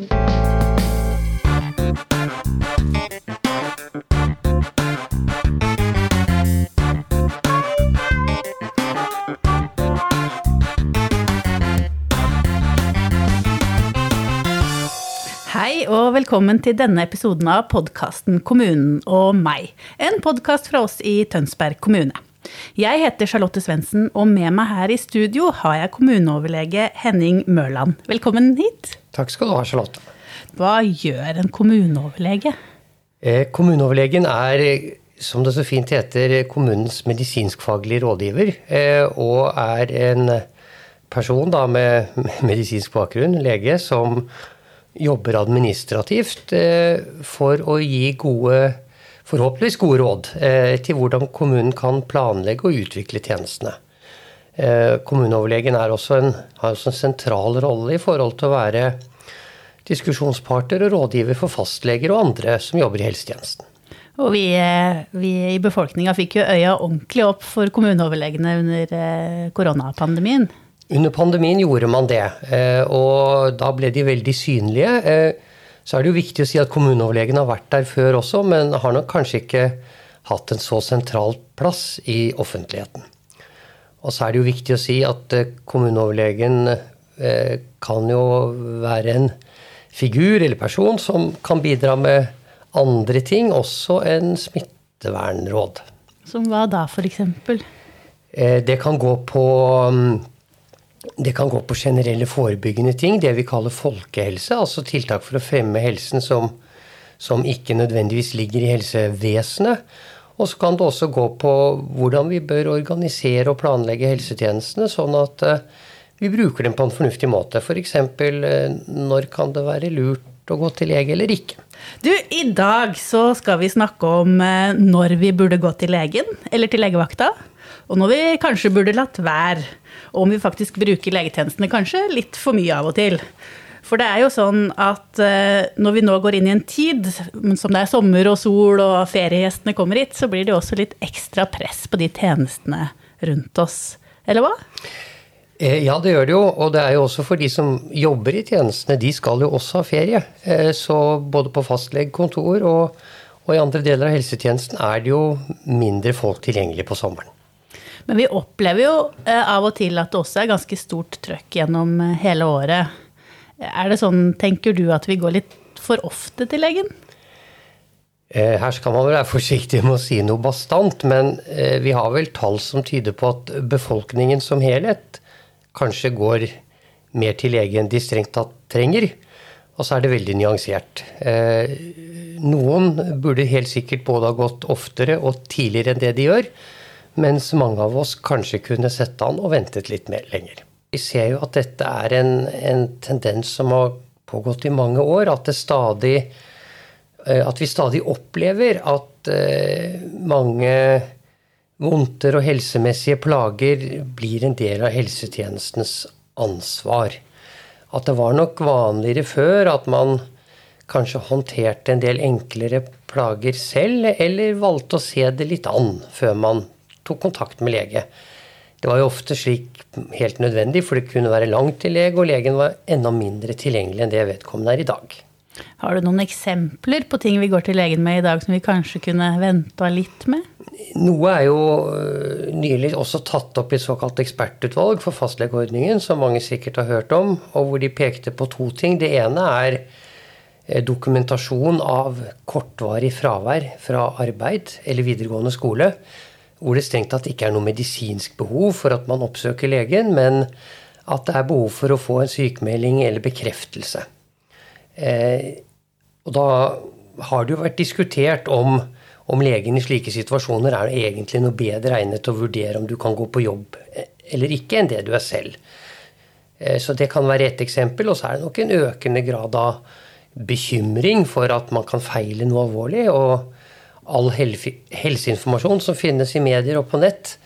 Hei og velkommen til denne episoden av podkasten Kommunen og meg. En podkast fra oss i Tønsberg kommune. Jeg heter Charlotte Svendsen, og med meg her i studio har jeg kommuneoverlege Henning Mørland. Velkommen hit. Takk skal du ha, Charlotte. Hva gjør en kommuneoverlege? Eh, kommuneoverlegen er, som det så fint heter, kommunens medisinskfaglige rådgiver. Eh, og er en person da, med medisinsk bakgrunn, lege, som jobber administrativt eh, for å gi gode forhåpentligvis gode råd eh, til hvordan kommunen kan planlegge og utvikle tjenestene. Eh, kommuneoverlegen også en, har også en sentral rolle i forhold til å være diskusjonspartner og rådgiver for fastleger og andre som jobber i helsetjenesten. Og vi, vi i befolkninga fikk jo øya ordentlig opp for kommuneoverlegene under koronapandemien. Under pandemien gjorde man det, eh, og da ble de veldig synlige. Eh, så er det jo viktig å si at kommuneoverlegen har vært der før også, men har nok kanskje ikke hatt en så sentral plass i offentligheten. Og så er det jo viktig å si at eh, kommuneoverlegen kan jo være en figur eller person som kan bidra med andre ting, også enn smittevernråd. Som hva da, f.eks.? Det kan gå på mm, det kan gå på generelle forebyggende ting, det vi kaller folkehelse. Altså tiltak for å fremme helsen som, som ikke nødvendigvis ligger i helsevesenet. Og så kan det også gå på hvordan vi bør organisere og planlegge helsetjenestene, sånn at uh, vi bruker dem på en fornuftig måte. F.eks. Uh, når kan det være lurt å gå til lege eller ikke. Du, I dag så skal vi snakke om uh, når vi burde gå til legen eller til legevakta. Og når vi kanskje burde latt være og om vi faktisk bruker legetjenestene kanskje litt for mye av og til. For det er jo sånn at eh, når vi nå går inn i en tid som det er sommer og sol og feriegjestene kommer hit, så blir det også litt ekstra press på de tjenestene rundt oss. Eller hva? Eh, ja, det gjør det jo. Og det er jo også for de som jobber i tjenestene. De skal jo også ha ferie. Eh, så både på fastlegekontor og, og i andre deler av helsetjenesten er det jo mindre folk tilgjengelig på sommeren. Men vi opplever jo av og til at det også er ganske stort trøkk gjennom hele året. Er det sånn, tenker du, at vi går litt for ofte til legen? Eh, her skal man være forsiktig med å si noe bastant, men vi har vel tall som tyder på at befolkningen som helhet kanskje går mer til lege enn de strengt tatt trenger. Og så er det veldig nyansert. Noen burde helt sikkert både ha gått oftere og tidligere enn det de gjør. Mens mange av oss kanskje kunne sett an og ventet litt mer lenger. Vi ser jo at dette er en, en tendens som har pågått i mange år. At, stadig, eh, at vi stadig opplever at eh, mange vondter og helsemessige plager blir en del av helsetjenestens ansvar. At det var nok vanligere før at man kanskje håndterte en del enklere plager selv, eller valgte å se det litt an før man tok kontakt med lege. Det var jo ofte slik helt nødvendig, for det kunne være langt til lege, og legen var enda mindre tilgjengelig enn det vedkommende er i dag. Har du noen eksempler på ting vi går til legen med i dag som vi kanskje kunne venta litt med? Noe er jo øh, nylig også tatt opp i et såkalt ekspertutvalg for fastlegeordningen, som mange sikkert har hørt om, og hvor de pekte på to ting. Det ene er øh, dokumentasjon av kortvarig fravær fra arbeid eller videregående skole hvor det strengt tatt ikke er noe medisinsk behov for at man oppsøker legen, men at det er behov for å få en sykemelding eller bekreftelse. Eh, og da har det jo vært diskutert om, om legen i slike situasjoner er egentlig noe bedre egnet til å vurdere om du kan gå på jobb eh, eller ikke, enn det du er selv. Eh, så det kan være ett eksempel. Og så er det nok en økende grad av bekymring for at man kan feile noe alvorlig. og all helseinformasjon som finnes i medier og på nett,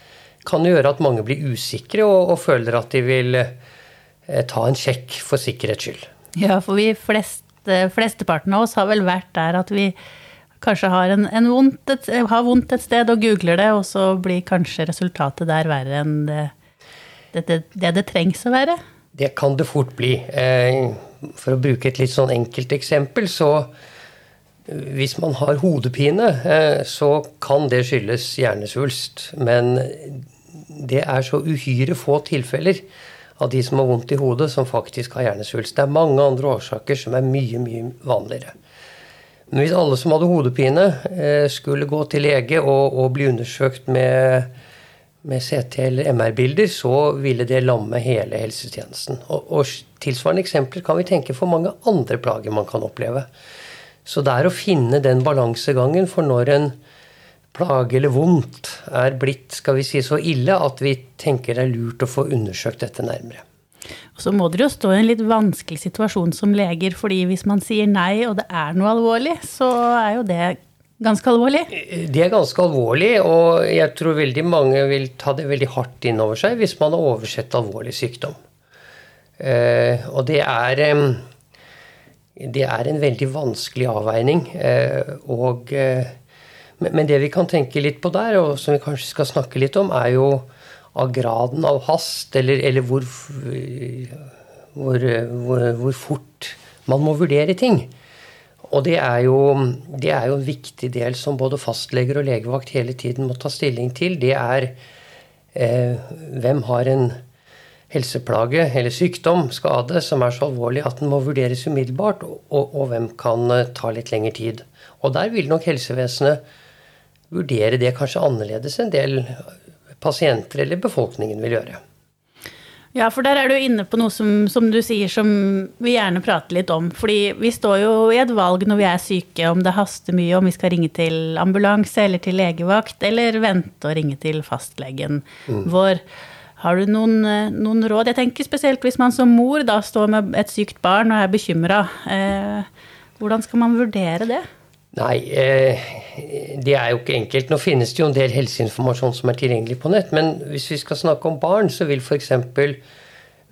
kan gjøre at mange blir usikre og, og føler at de vil eh, ta en sjekk for sikkerhets skyld. Ja, for vi flest, flesteparten av oss har vel vært der at vi kanskje har, en, en vondt et, har vondt et sted og googler det, og så blir kanskje resultatet der verre enn det det, det, det, det trengs å være? Det kan det fort bli. Eh, for å bruke et litt sånn enkelt eksempel, så hvis man har hodepine, så kan det skyldes hjernesvulst. Men det er så uhyre få tilfeller av de som har vondt i hodet, som faktisk har hjernesvulst. Det er mange andre årsaker som er mye, mye vanligere. Men hvis alle som hadde hodepine, eh, skulle gå til lege og, og bli undersøkt med, med CT eller MR-bilder, så ville det lamme hele helsetjenesten. Og, og, tilsvarende eksempler kan vi tenke for mange andre plager man kan oppleve. Så det er å finne den balansegangen for når en plage eller vondt er blitt skal vi si, så ille at vi tenker det er lurt å få undersøkt dette nærmere. Og så må dere jo stå i en litt vanskelig situasjon som leger, fordi hvis man sier nei og det er noe alvorlig, så er jo det ganske alvorlig? Det er ganske alvorlig, og jeg tror veldig mange vil ta det veldig hardt inn over seg hvis man har oversett alvorlig sykdom. Eh, og det er det er en veldig vanskelig avveining. Eh, og, eh, men det vi kan tenke litt på der, og som vi kanskje skal snakke litt om, er jo av graden av hast, eller, eller hvor, hvor, hvor, hvor, fort man må vurdere ting. Og det er, jo, det er, jo, en viktig del som både fastleger og legevakt hele tiden må ta stilling til. Det er eh, hvem har en helseplage eller sykdom, skade, som er så alvorlig at den må vurderes umiddelbart, og, og hvem kan eh, ta litt lengre tid. Og der vil nok helsevesenet vurdere det kanskje annerledes en del pasienter eller befolkningen vil gjøre. Ja, for der er du inne på noe som, som, du sier som vi gjerne prater litt om. Fordi vi står jo i et valg når vi er syke, om det haster mye, om vi skal ringe til ambulanse eller til legevakt, eller vente og ringe til fastlegen mm. vår. Har du noen, noen, råd? Jeg tenker spesielt hvis man som mor da står med et sykt barn og er bekymra. Eh, hvordan skal man vurdere det? Nei, eh, det er jo ikke enkelt. Nå finnes det jo en del helseinformasjon som er tilgjengelig på nett. Men hvis vi skal snakke om barn, så vil f.eks.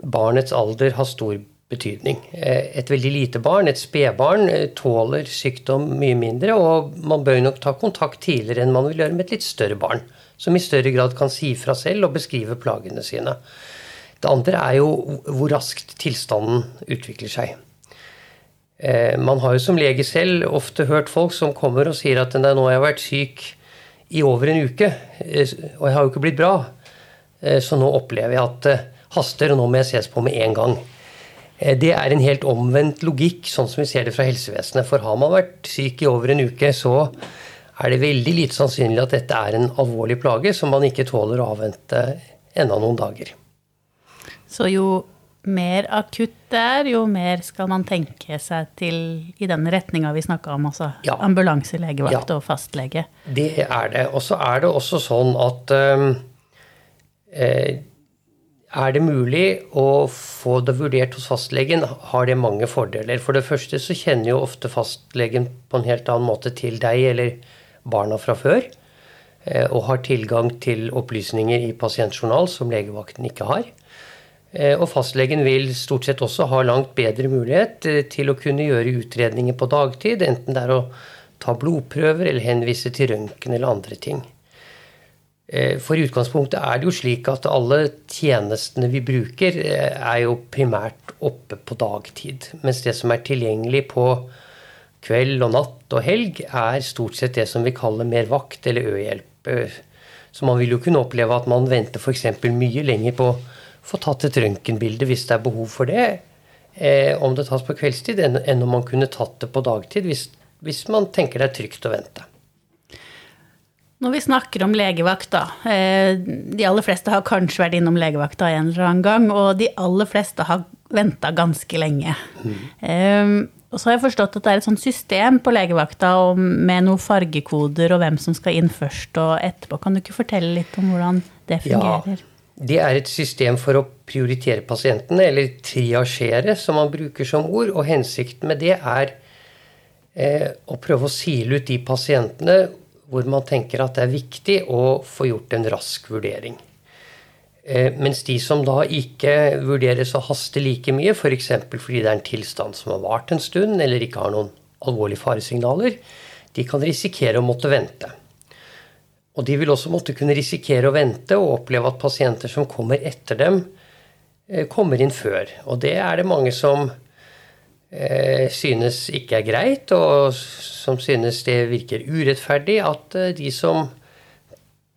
barnets alder ha stor betydning. Eh, et veldig lite barn, et spedbarn, eh, tåler sykdom mye mindre. Og man bør nok ta kontakt tidligere enn man vil gjøre med et litt større barn. Som i større grad kan si fra selv og beskrive plagene sine. Det andre er jo hvor raskt tilstanden utvikler seg. Eh, man har jo som lege selv ofte hørt folk som kommer og sier at nå har jeg vært syk i over en uke, eh, og jeg har jo ikke blitt bra. Eh, så nå opplever jeg at det haster, og nå må jeg ses på med en gang. Det er en helt omvendt logikk, sånn som vi ser det fra helsevesenet. For har man vært syk i over en uke, så er det veldig lite sannsynlig at dette er en alvorlig plage som man ikke tåler å avvente enda noen dager. Så jo mer akutt det er, jo mer skal man tenke seg til i den retninga vi snakka om, altså ja. ambulanselegevakt ja. og fastlege. Det er det. Og så er det også sånn at eh, er det mulig å få det vurdert hos fastlegen, har det mange fordeler. For det første så kjenner jo ofte fastlegen på en helt annen måte til deg eller barna fra før. Eh, og har tilgang til opplysninger i pasientjournal som legevakten ikke har. Eh, og fastlegen vil stort sett også ha langt bedre mulighet eh, til å kunne gjøre utredninger på dagtid, enten det er å ta blodprøver eller henvise til røntgen eller andre ting. For i utgangspunktet er det jo slik at alle tjenestene vi bruker, er jo primært oppe på dagtid. Mens det som er tilgjengelig på kveld og natt og helg, er stort sett det som vi kaller mer vakt eller ø-hjelp. Så man vil jo kunne oppleve at man venter f.eks. mye lenger på å få tatt et røntgenbilde hvis det er behov for det, eh, om det tas på kveldstid, enn, enn om man kunne tatt det på dagtid hvis, hvis man tenker det er trygt å vente. Når vi snakker om legevakt, da. Eh, de aller fleste har kanskje vært innom legevakta en eller annen gang, og de aller fleste har venta ganske lenge. Mm. Og så har jeg forstått at det er et sånt system på legevakta med noen fargekoder og hvem som skal inn først og etterpå. Kan du ikke fortelle litt om hvordan det fungerer? Ja, det er et system for å prioritere pasientene, eller triasjere, som man bruker som ord. Og hensikten med det er eh, å prøve å sile ut de pasientene hvor man tenker at det er viktig å få gjort en rask vurdering. Eh, mens de som da ikke vurderes å haste like mye, f.eks. For fordi det er en tilstand som har vart en stund, eller ikke har noen alvorlige faresignaler, de kan risikere å måtte vente. Og de vil også måtte kunne risikere å vente og oppleve at pasienter som kommer etter dem, eh, kommer inn før. Og det er det mange som eh, synes ikke er greit, og som synes det virker urettferdig at de som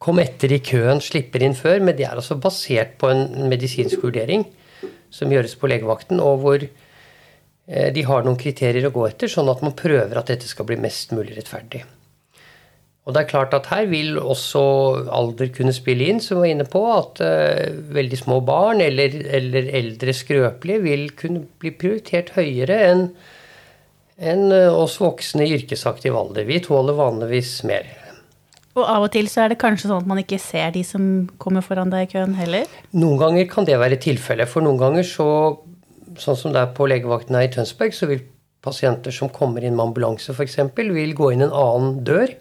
kom etter i køen, slipper inn før. Men det er altså basert på en medisinsk vurdering som gjøres på legevakten, og hvor eh, de har noen kriterier å gå etter, sånn at man prøver at dette skal bli mest mulig rettferdig. Og det er klart at her vil også alder kunne spille inn, som vi var inne på. At uh, veldig små barn eller, eller, eldre skrøpelige vil kunne bli prioritert høyere enn en, uh, oss voksne i yrkesaktiv alder. Vi tåler vanligvis mer. Og av og til så er det kanskje sånn at man ikke ser de som kommer foran deg i køen heller? Noen ganger kan det være tilfellet. For noen ganger så, sånn som det er på legevakten her i Tønsberg, så vil pasienter som kommer inn med ambulanse f.eks., vil gå inn en annen dør.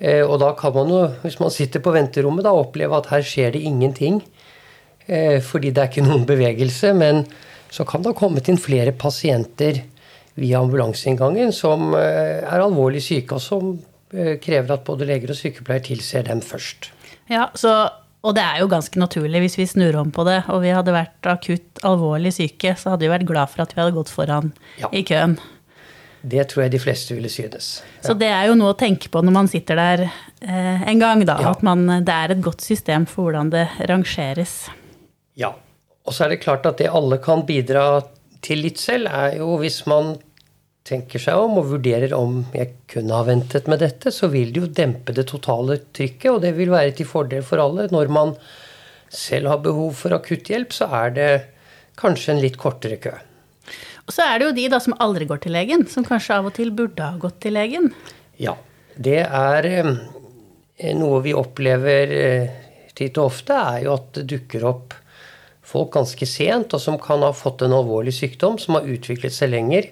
Eh, og da kan man jo, hvis man sitter på venterommet, da oppleve at her skjer det ingenting. Eh, fordi det er ikke noen bevegelse. Men så kan det ha kommet inn flere pasienter via ambulanseinngangen som eh, er alvorlig syke, og som krever at både leger og sykepleiere tilser dem først. Ja, så, Og det er jo ganske naturlig hvis vi snur om på det, og vi hadde vært akutt alvorlig syke, så hadde vi vært glad for at vi hadde gått foran ja. i køen. Det tror jeg de fleste ville synes. Ja. Så det er jo noe å tenke på når man sitter der eh, en gang, da. Ja. At man, det er et godt system for hvordan det rangeres. Ja. Og så er det klart at det alle kan bidra til litt selv, er jo hvis man tenker seg om og vurderer om jeg kunne ha ventet med dette, så vil det jo dempe det totale trykket, og det vil være til fordel for alle. Når man selv har behov for akutthjelp, så er det kanskje en litt kortere kø. Og så er det jo de da som aldri går til legen, som kanskje av og til burde ha gått til legen. Ja. Det er eh, noe vi opplever eh, titt og ofte, er jo at det dukker opp folk ganske sent, og som kan ha fått en alvorlig sykdom som har utviklet seg lenger.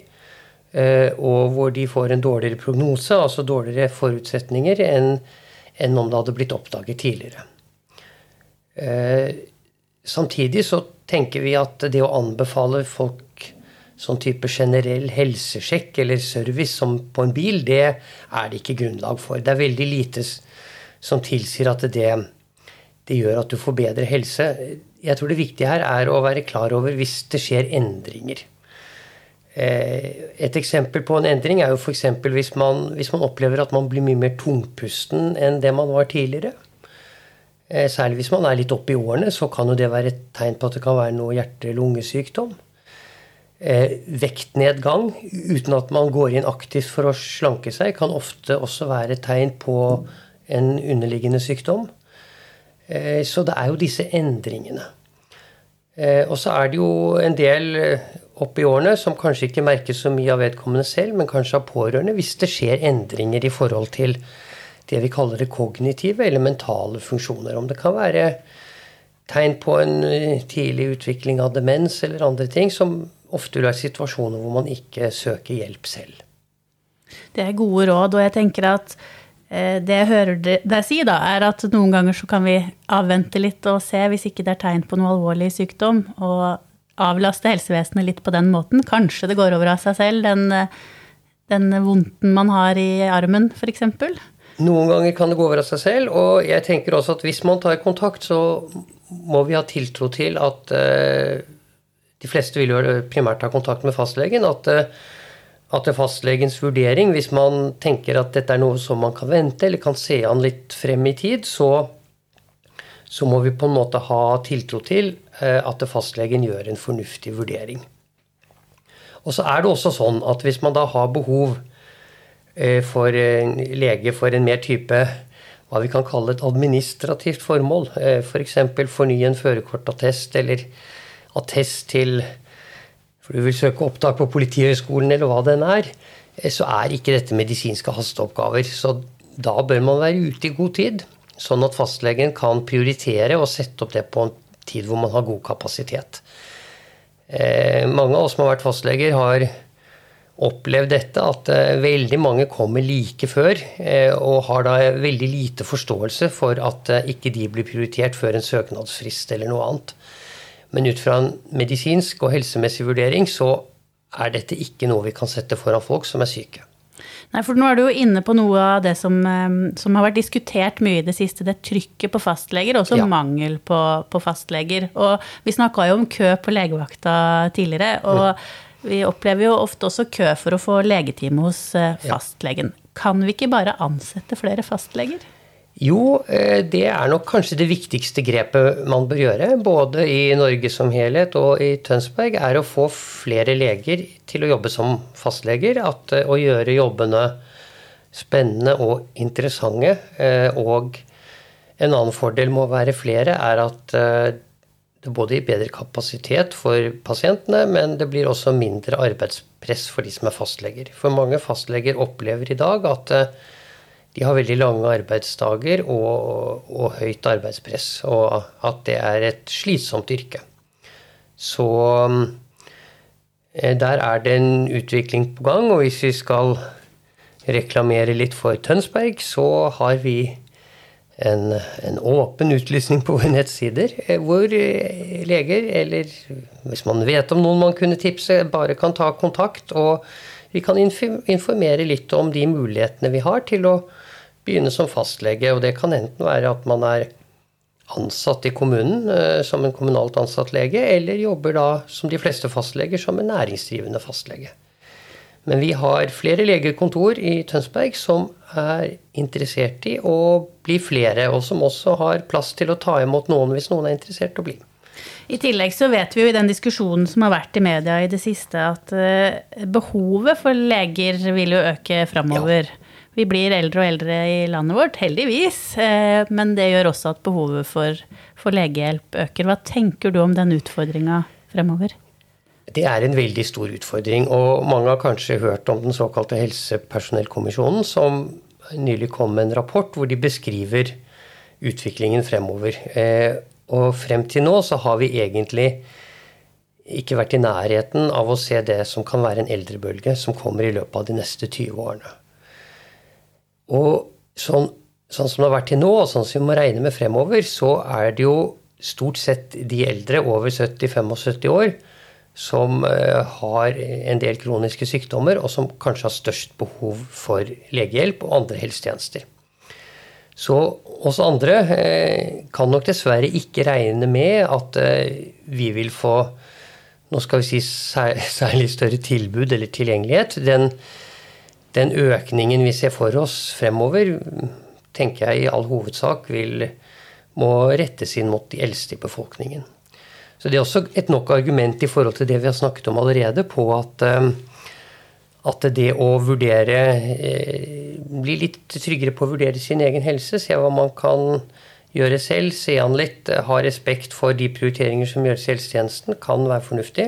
Eh, og hvor de får en dårligere prognose, altså dårligere forutsetninger, enn, om det hadde blitt oppdaget tidligere. Samtidig så tenker vi at det å anbefale folk sånn type generell helsesjekk eller service som på en bil, det er det ikke grunnlag for. Det er veldig lite som tilsier at det, det gjør at du får bedre helse. Jeg tror det viktige her er å være klar over hvis det skjer endringer. Eh, et eksempel på en endring er jo f.eks. Hvis, hvis man opplever at man blir mye mer tungpusten enn det man var tidligere. Eh, særlig hvis man er litt oppe i årene, så kan jo det være et tegn på at det kan være noe hjerte-lungesykdom eh, vektnedgang uten at man går inn aktivt for å slanke seg, kan ofte også være et tegn på en underliggende sykdom. Så det er jo disse endringene. Eh, og så er det jo en del eh, opp i årene som kanskje ikke merker så mye av vedkommende selv, men kanskje av pårørende, hvis det skjer endringer i forhold til det vi kaller det kognitive eller mentale funksjoner. Om det kan være tegn på en eh, tidlig utvikling av demens eller andre ting som ofte vil være situasjoner hvor man ikke søker hjelp selv. Det er gode råd, og jeg tenker at det jeg hører deg si, da, er at noen ganger så kan vi avvente litt og se hvis ikke det er tegn på noe alvorlig sykdom, og avlaste helsevesenet litt på den måten. Kanskje det går over av seg selv, den, den vondten man har i armen, f.eks. Noen ganger kan det gå over av seg selv, og jeg tenker også at hvis man tar kontakt, så må vi ha tiltro til at uh, de fleste vil jo primært ha kontakt med fastlegen. At, eh, at det er fastlegens vurdering, hvis man tenker at dette er noe som man kan vente eller kan se an litt frem i tid, så, så må vi på en måte ha tiltro til eh, at fastlegen gjør en fornuftig vurdering. Og så er det også sånn at hvis man da har behov eh, for en lege for en mer type hva vi kan kalle et administrativt formål, f.eks. For fornye en førerkortattest eller attest til For du vil søke opptak på Politihøgskolen eller hva den er, eh, så er ikke dette medisinske hasteoppgaver. Så da bør man være ute i god tid, sånn at fastlegen kan prioritere og sette opp det på en tid hvor man har god kapasitet. Eh, mange av oss som har vært fastleger, har opplevd dette, at eh, veldig mange kommer like før eh, og har da veldig lite forståelse for at eh, ikke de blir prioritert før en søknadsfrist eller noe annet. Men ut fra en medisinsk og helsemessig vurdering så er dette ikke noe vi kan sette foran folk som er syke. Nei, for nå er du jo inne på noe av det som, ehm, som har vært diskutert mye i det siste. Det trykket på fastleger, og også ja. mangel på, på, fastleger. Og vi snakka jo om kø på legevakta tidligere. og mm. Vi opplever jo ofte også kø for å få legetime hos fastlegen. fastlegen. Kan vi ikke bare ansette flere fastleger? Jo, eh, det er nok kanskje det viktigste grepet man bør gjøre, både i Norge som helhet og i Tønsberg, er å få flere leger til å jobbe som fastleger. At, å gjøre jobbene spennende og interessante. Og en annen fordel med å være flere er at det både gir bedre kapasitet for pasientene, men det blir også mindre arbeidspress for de som er fastleger. For mange fastleger opplever i dag at eh, de har veldig lange arbeidsdager og, og høyt arbeidspress, og at det er et slitsomt yrke. Så eh, der er det en utvikling på gang, og hvis vi skal reklamere litt for Tønsberg, så har vi en, en, åpen utlysning på våre nettsider, eh, hvor eh, leger, eller hvis man vet om noen man kunne tipse, bare kan ta kontakt. Og vi kan informere litt om de mulighetene vi har til å begynne som fastlege. Og det kan enten være at man er ansatt i kommunen eh, som en kommunalt ansatt lege, eller jobber da, som de fleste fastleger, som en næringsdrivende fastlege. Men vi har flere legekontor i Tønsberg som er interessert i å bli flere, og som også har plass til å ta imot noen hvis noen er interessert i å bli. I tillegg så vet vi jo i den diskusjonen som har vært i media i det siste, at eh, behovet for leger vil jo øke framover. Ja. Vi blir eldre og eldre i landet vårt, heldigvis. Eh, men det gjør også at behovet for, for legehjelp øker. Hva tenker du om den utfordringa fremover? Det er en veldig stor utfordring. Og mange har kanskje hørt om den såkalte helsepersonellkommisjonen, som nylig kom med en rapport hvor de beskriver utviklingen fremover. Og frem til nå så har vi egentlig ikke vært i nærheten av å se det som kan være en eldrebølge som kommer i løpet av de neste 20 årene. Og sånn, sånn som det har vært til nå, og sånn som vi må regne med fremover, så er det jo stort sett de eldre over 70-75 år som eh, har en del kroniske sykdommer, og som kanskje har størst behov for legehjelp og andre helsetjenester. Så oss andre eh, kan nok dessverre ikke regne med at eh, vi vil få nå skal vi si særlig større tilbud eller tilgjengelighet. Den, den økningen vi ser for oss fremover, tenker jeg i all hovedsak vil, må rettes inn mot de eldste i befolkningen. Så det er også et nok argument i forhold til det vi har snakket om allerede, på at, eh, at det å vurdere eh, Bli litt tryggere på å vurdere sin egen helse, se hva man kan gjøre selv, se an litt, ha respekt for de prioriteringer som gjøres i helsetjenesten, kan være fornuftig.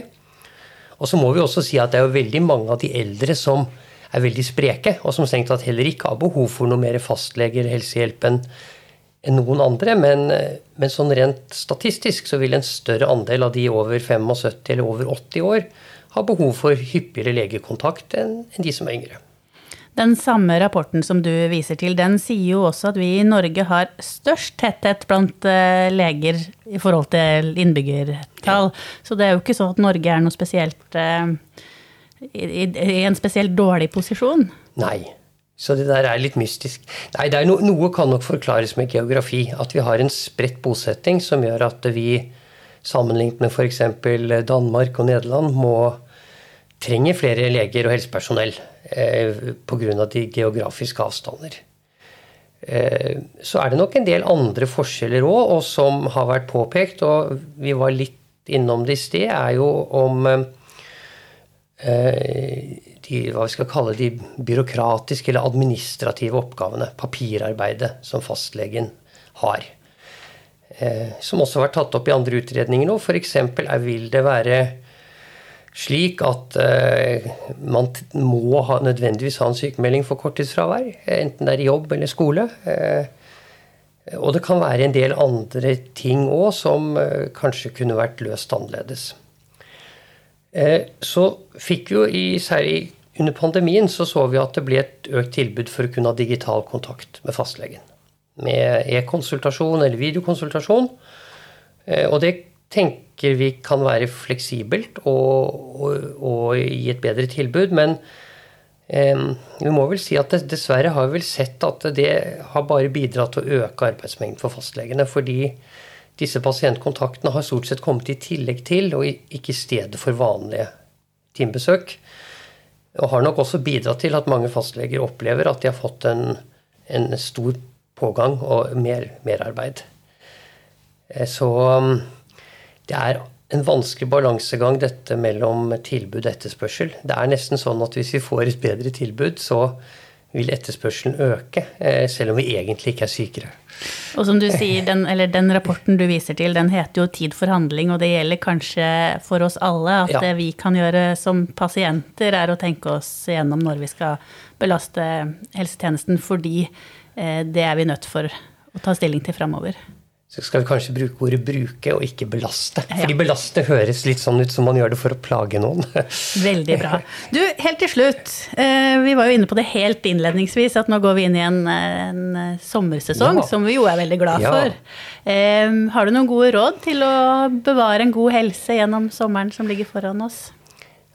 Og så må vi også si at det er jo veldig mange av de eldre som er veldig spreke, og som strengt tatt heller ikke har behov for noe mer fastlege helsehjelp enn noen andre, men, men, sånn rent statistisk så vil en større andel av de over 75 eller over 80 år ha behov for hyppigere legekontakt enn, de som er yngre. Den samme rapporten som du viser til, den sier jo også at vi i Norge har størst tetthet blant eh, leger i forhold til innbyggertall. Ja. Så det er jo ikke sånn at Norge er noe spesielt eh, i, i en spesielt dårlig posisjon. Nei, så det der er litt mystisk. Nei, no, noe kan nok forklares med geografi. At vi har en spredt bosetting som gjør at vi, sammenlignet med f.eks. Danmark og Nederland, må trenge flere leger og helsepersonell eh, pga. de geografiske avstander. Eh, så er det nok en del andre forskjeller òg, og som har vært påpekt, og vi var litt innom det i sted, er jo om eh, de, hva vi skal kalle de byråkratiske eller administrative oppgavene, papirarbeidet, som fastlegen har. Eh, som også har vært tatt opp i andre utredninger nå. F.eks. vil det være slik at eh, man må ha, nødvendigvis ha en sykemelding for korttidsfravær, enten det er i jobb eller skole. Eh, og det kan være en del andre ting òg som eh, kanskje kunne vært løst annerledes. Eh, så fikk jo i, særlig under pandemien så, så vi at det ble et økt tilbud for å kunne ha digital kontakt med fastlegen. Med e-konsultasjon eller videokonsultasjon. Eh, og det tenker vi kan være fleksibelt og, og, og gi et bedre tilbud. Men eh, vi må vel si at det, dessverre har vi vel sett at det har bare bidratt til å øke arbeidsmengden for fastlegene. Fordi disse pasientkontaktene har stort sett kommet i tillegg til, og ikke i stedet for vanlige timebesøk. Og har nok også bidratt til at mange fastleger opplever at de har fått en, en stor pågang og mer merarbeid. Eh, så um, det er en vanskelig balansegang dette mellom tilbud og etterspørsel. Det er nesten sånn at hvis vi får et bedre tilbud, så vil etterspørselen øke, eh, selv om vi egentlig ikke er sykere. Og som du sier, den, den, rapporten du viser til, den heter jo 'Tid for handling', og det gjelder kanskje for oss alle at ja. det vi kan gjøre som pasienter, er å tenke oss gjennom når vi skal belaste helsetjenesten, fordi eh, det er vi nødt for å ta stilling til framover så skal vi kanskje bruke ordet 'bruke' og ikke 'belaste'. Fordi 'belaste' høres litt sånn ut som man gjør det for å plage noen. Veldig bra. Du, helt til slutt. Eh, vi var jo inne på det helt innledningsvis, at nå går vi inn i en, en sommersesong, ja. som vi jo er veldig glad ja. for. Eh, har du noen gode råd til å bevare en god helse gjennom sommeren som ligger foran oss?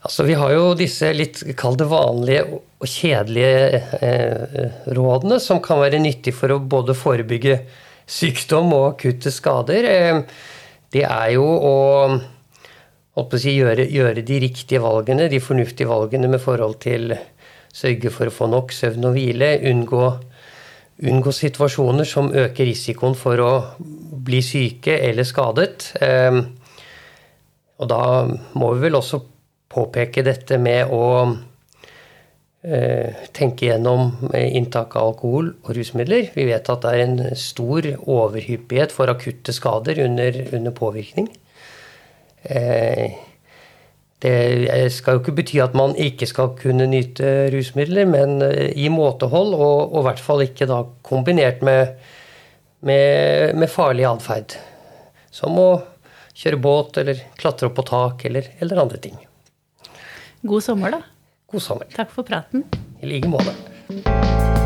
Altså, Vi har jo disse litt kall vanlige og kjedelige eh, rådene, som kan være nyttige for å både forebygge sykdom og akutte skader, eh, det er jo å, å si, gjøre, gjøre, de riktige valgene, de fornuftige valgene med forhold til sørge for å få nok søvn og hvile, unngå, unngå situasjoner som øker risikoen for å bli syke eller skadet. Eh, og da må vi vel også påpeke dette med å Eh, tenke gjennom eh, inntak av alkohol og rusmidler. Vi vet at det er en stor overhyppighet for akutte skader under, under påvirkning. Eh, det skal jo ikke bety at man ikke skal kunne nyte rusmidler, men i måtehold, og, og i hvert fall ikke da kombinert med, med, med farlig atferd. Som å kjøre båt eller klatre opp på tak eller, eller andre ting. God sommer, da. God sommer. Takk for praten. I like måte.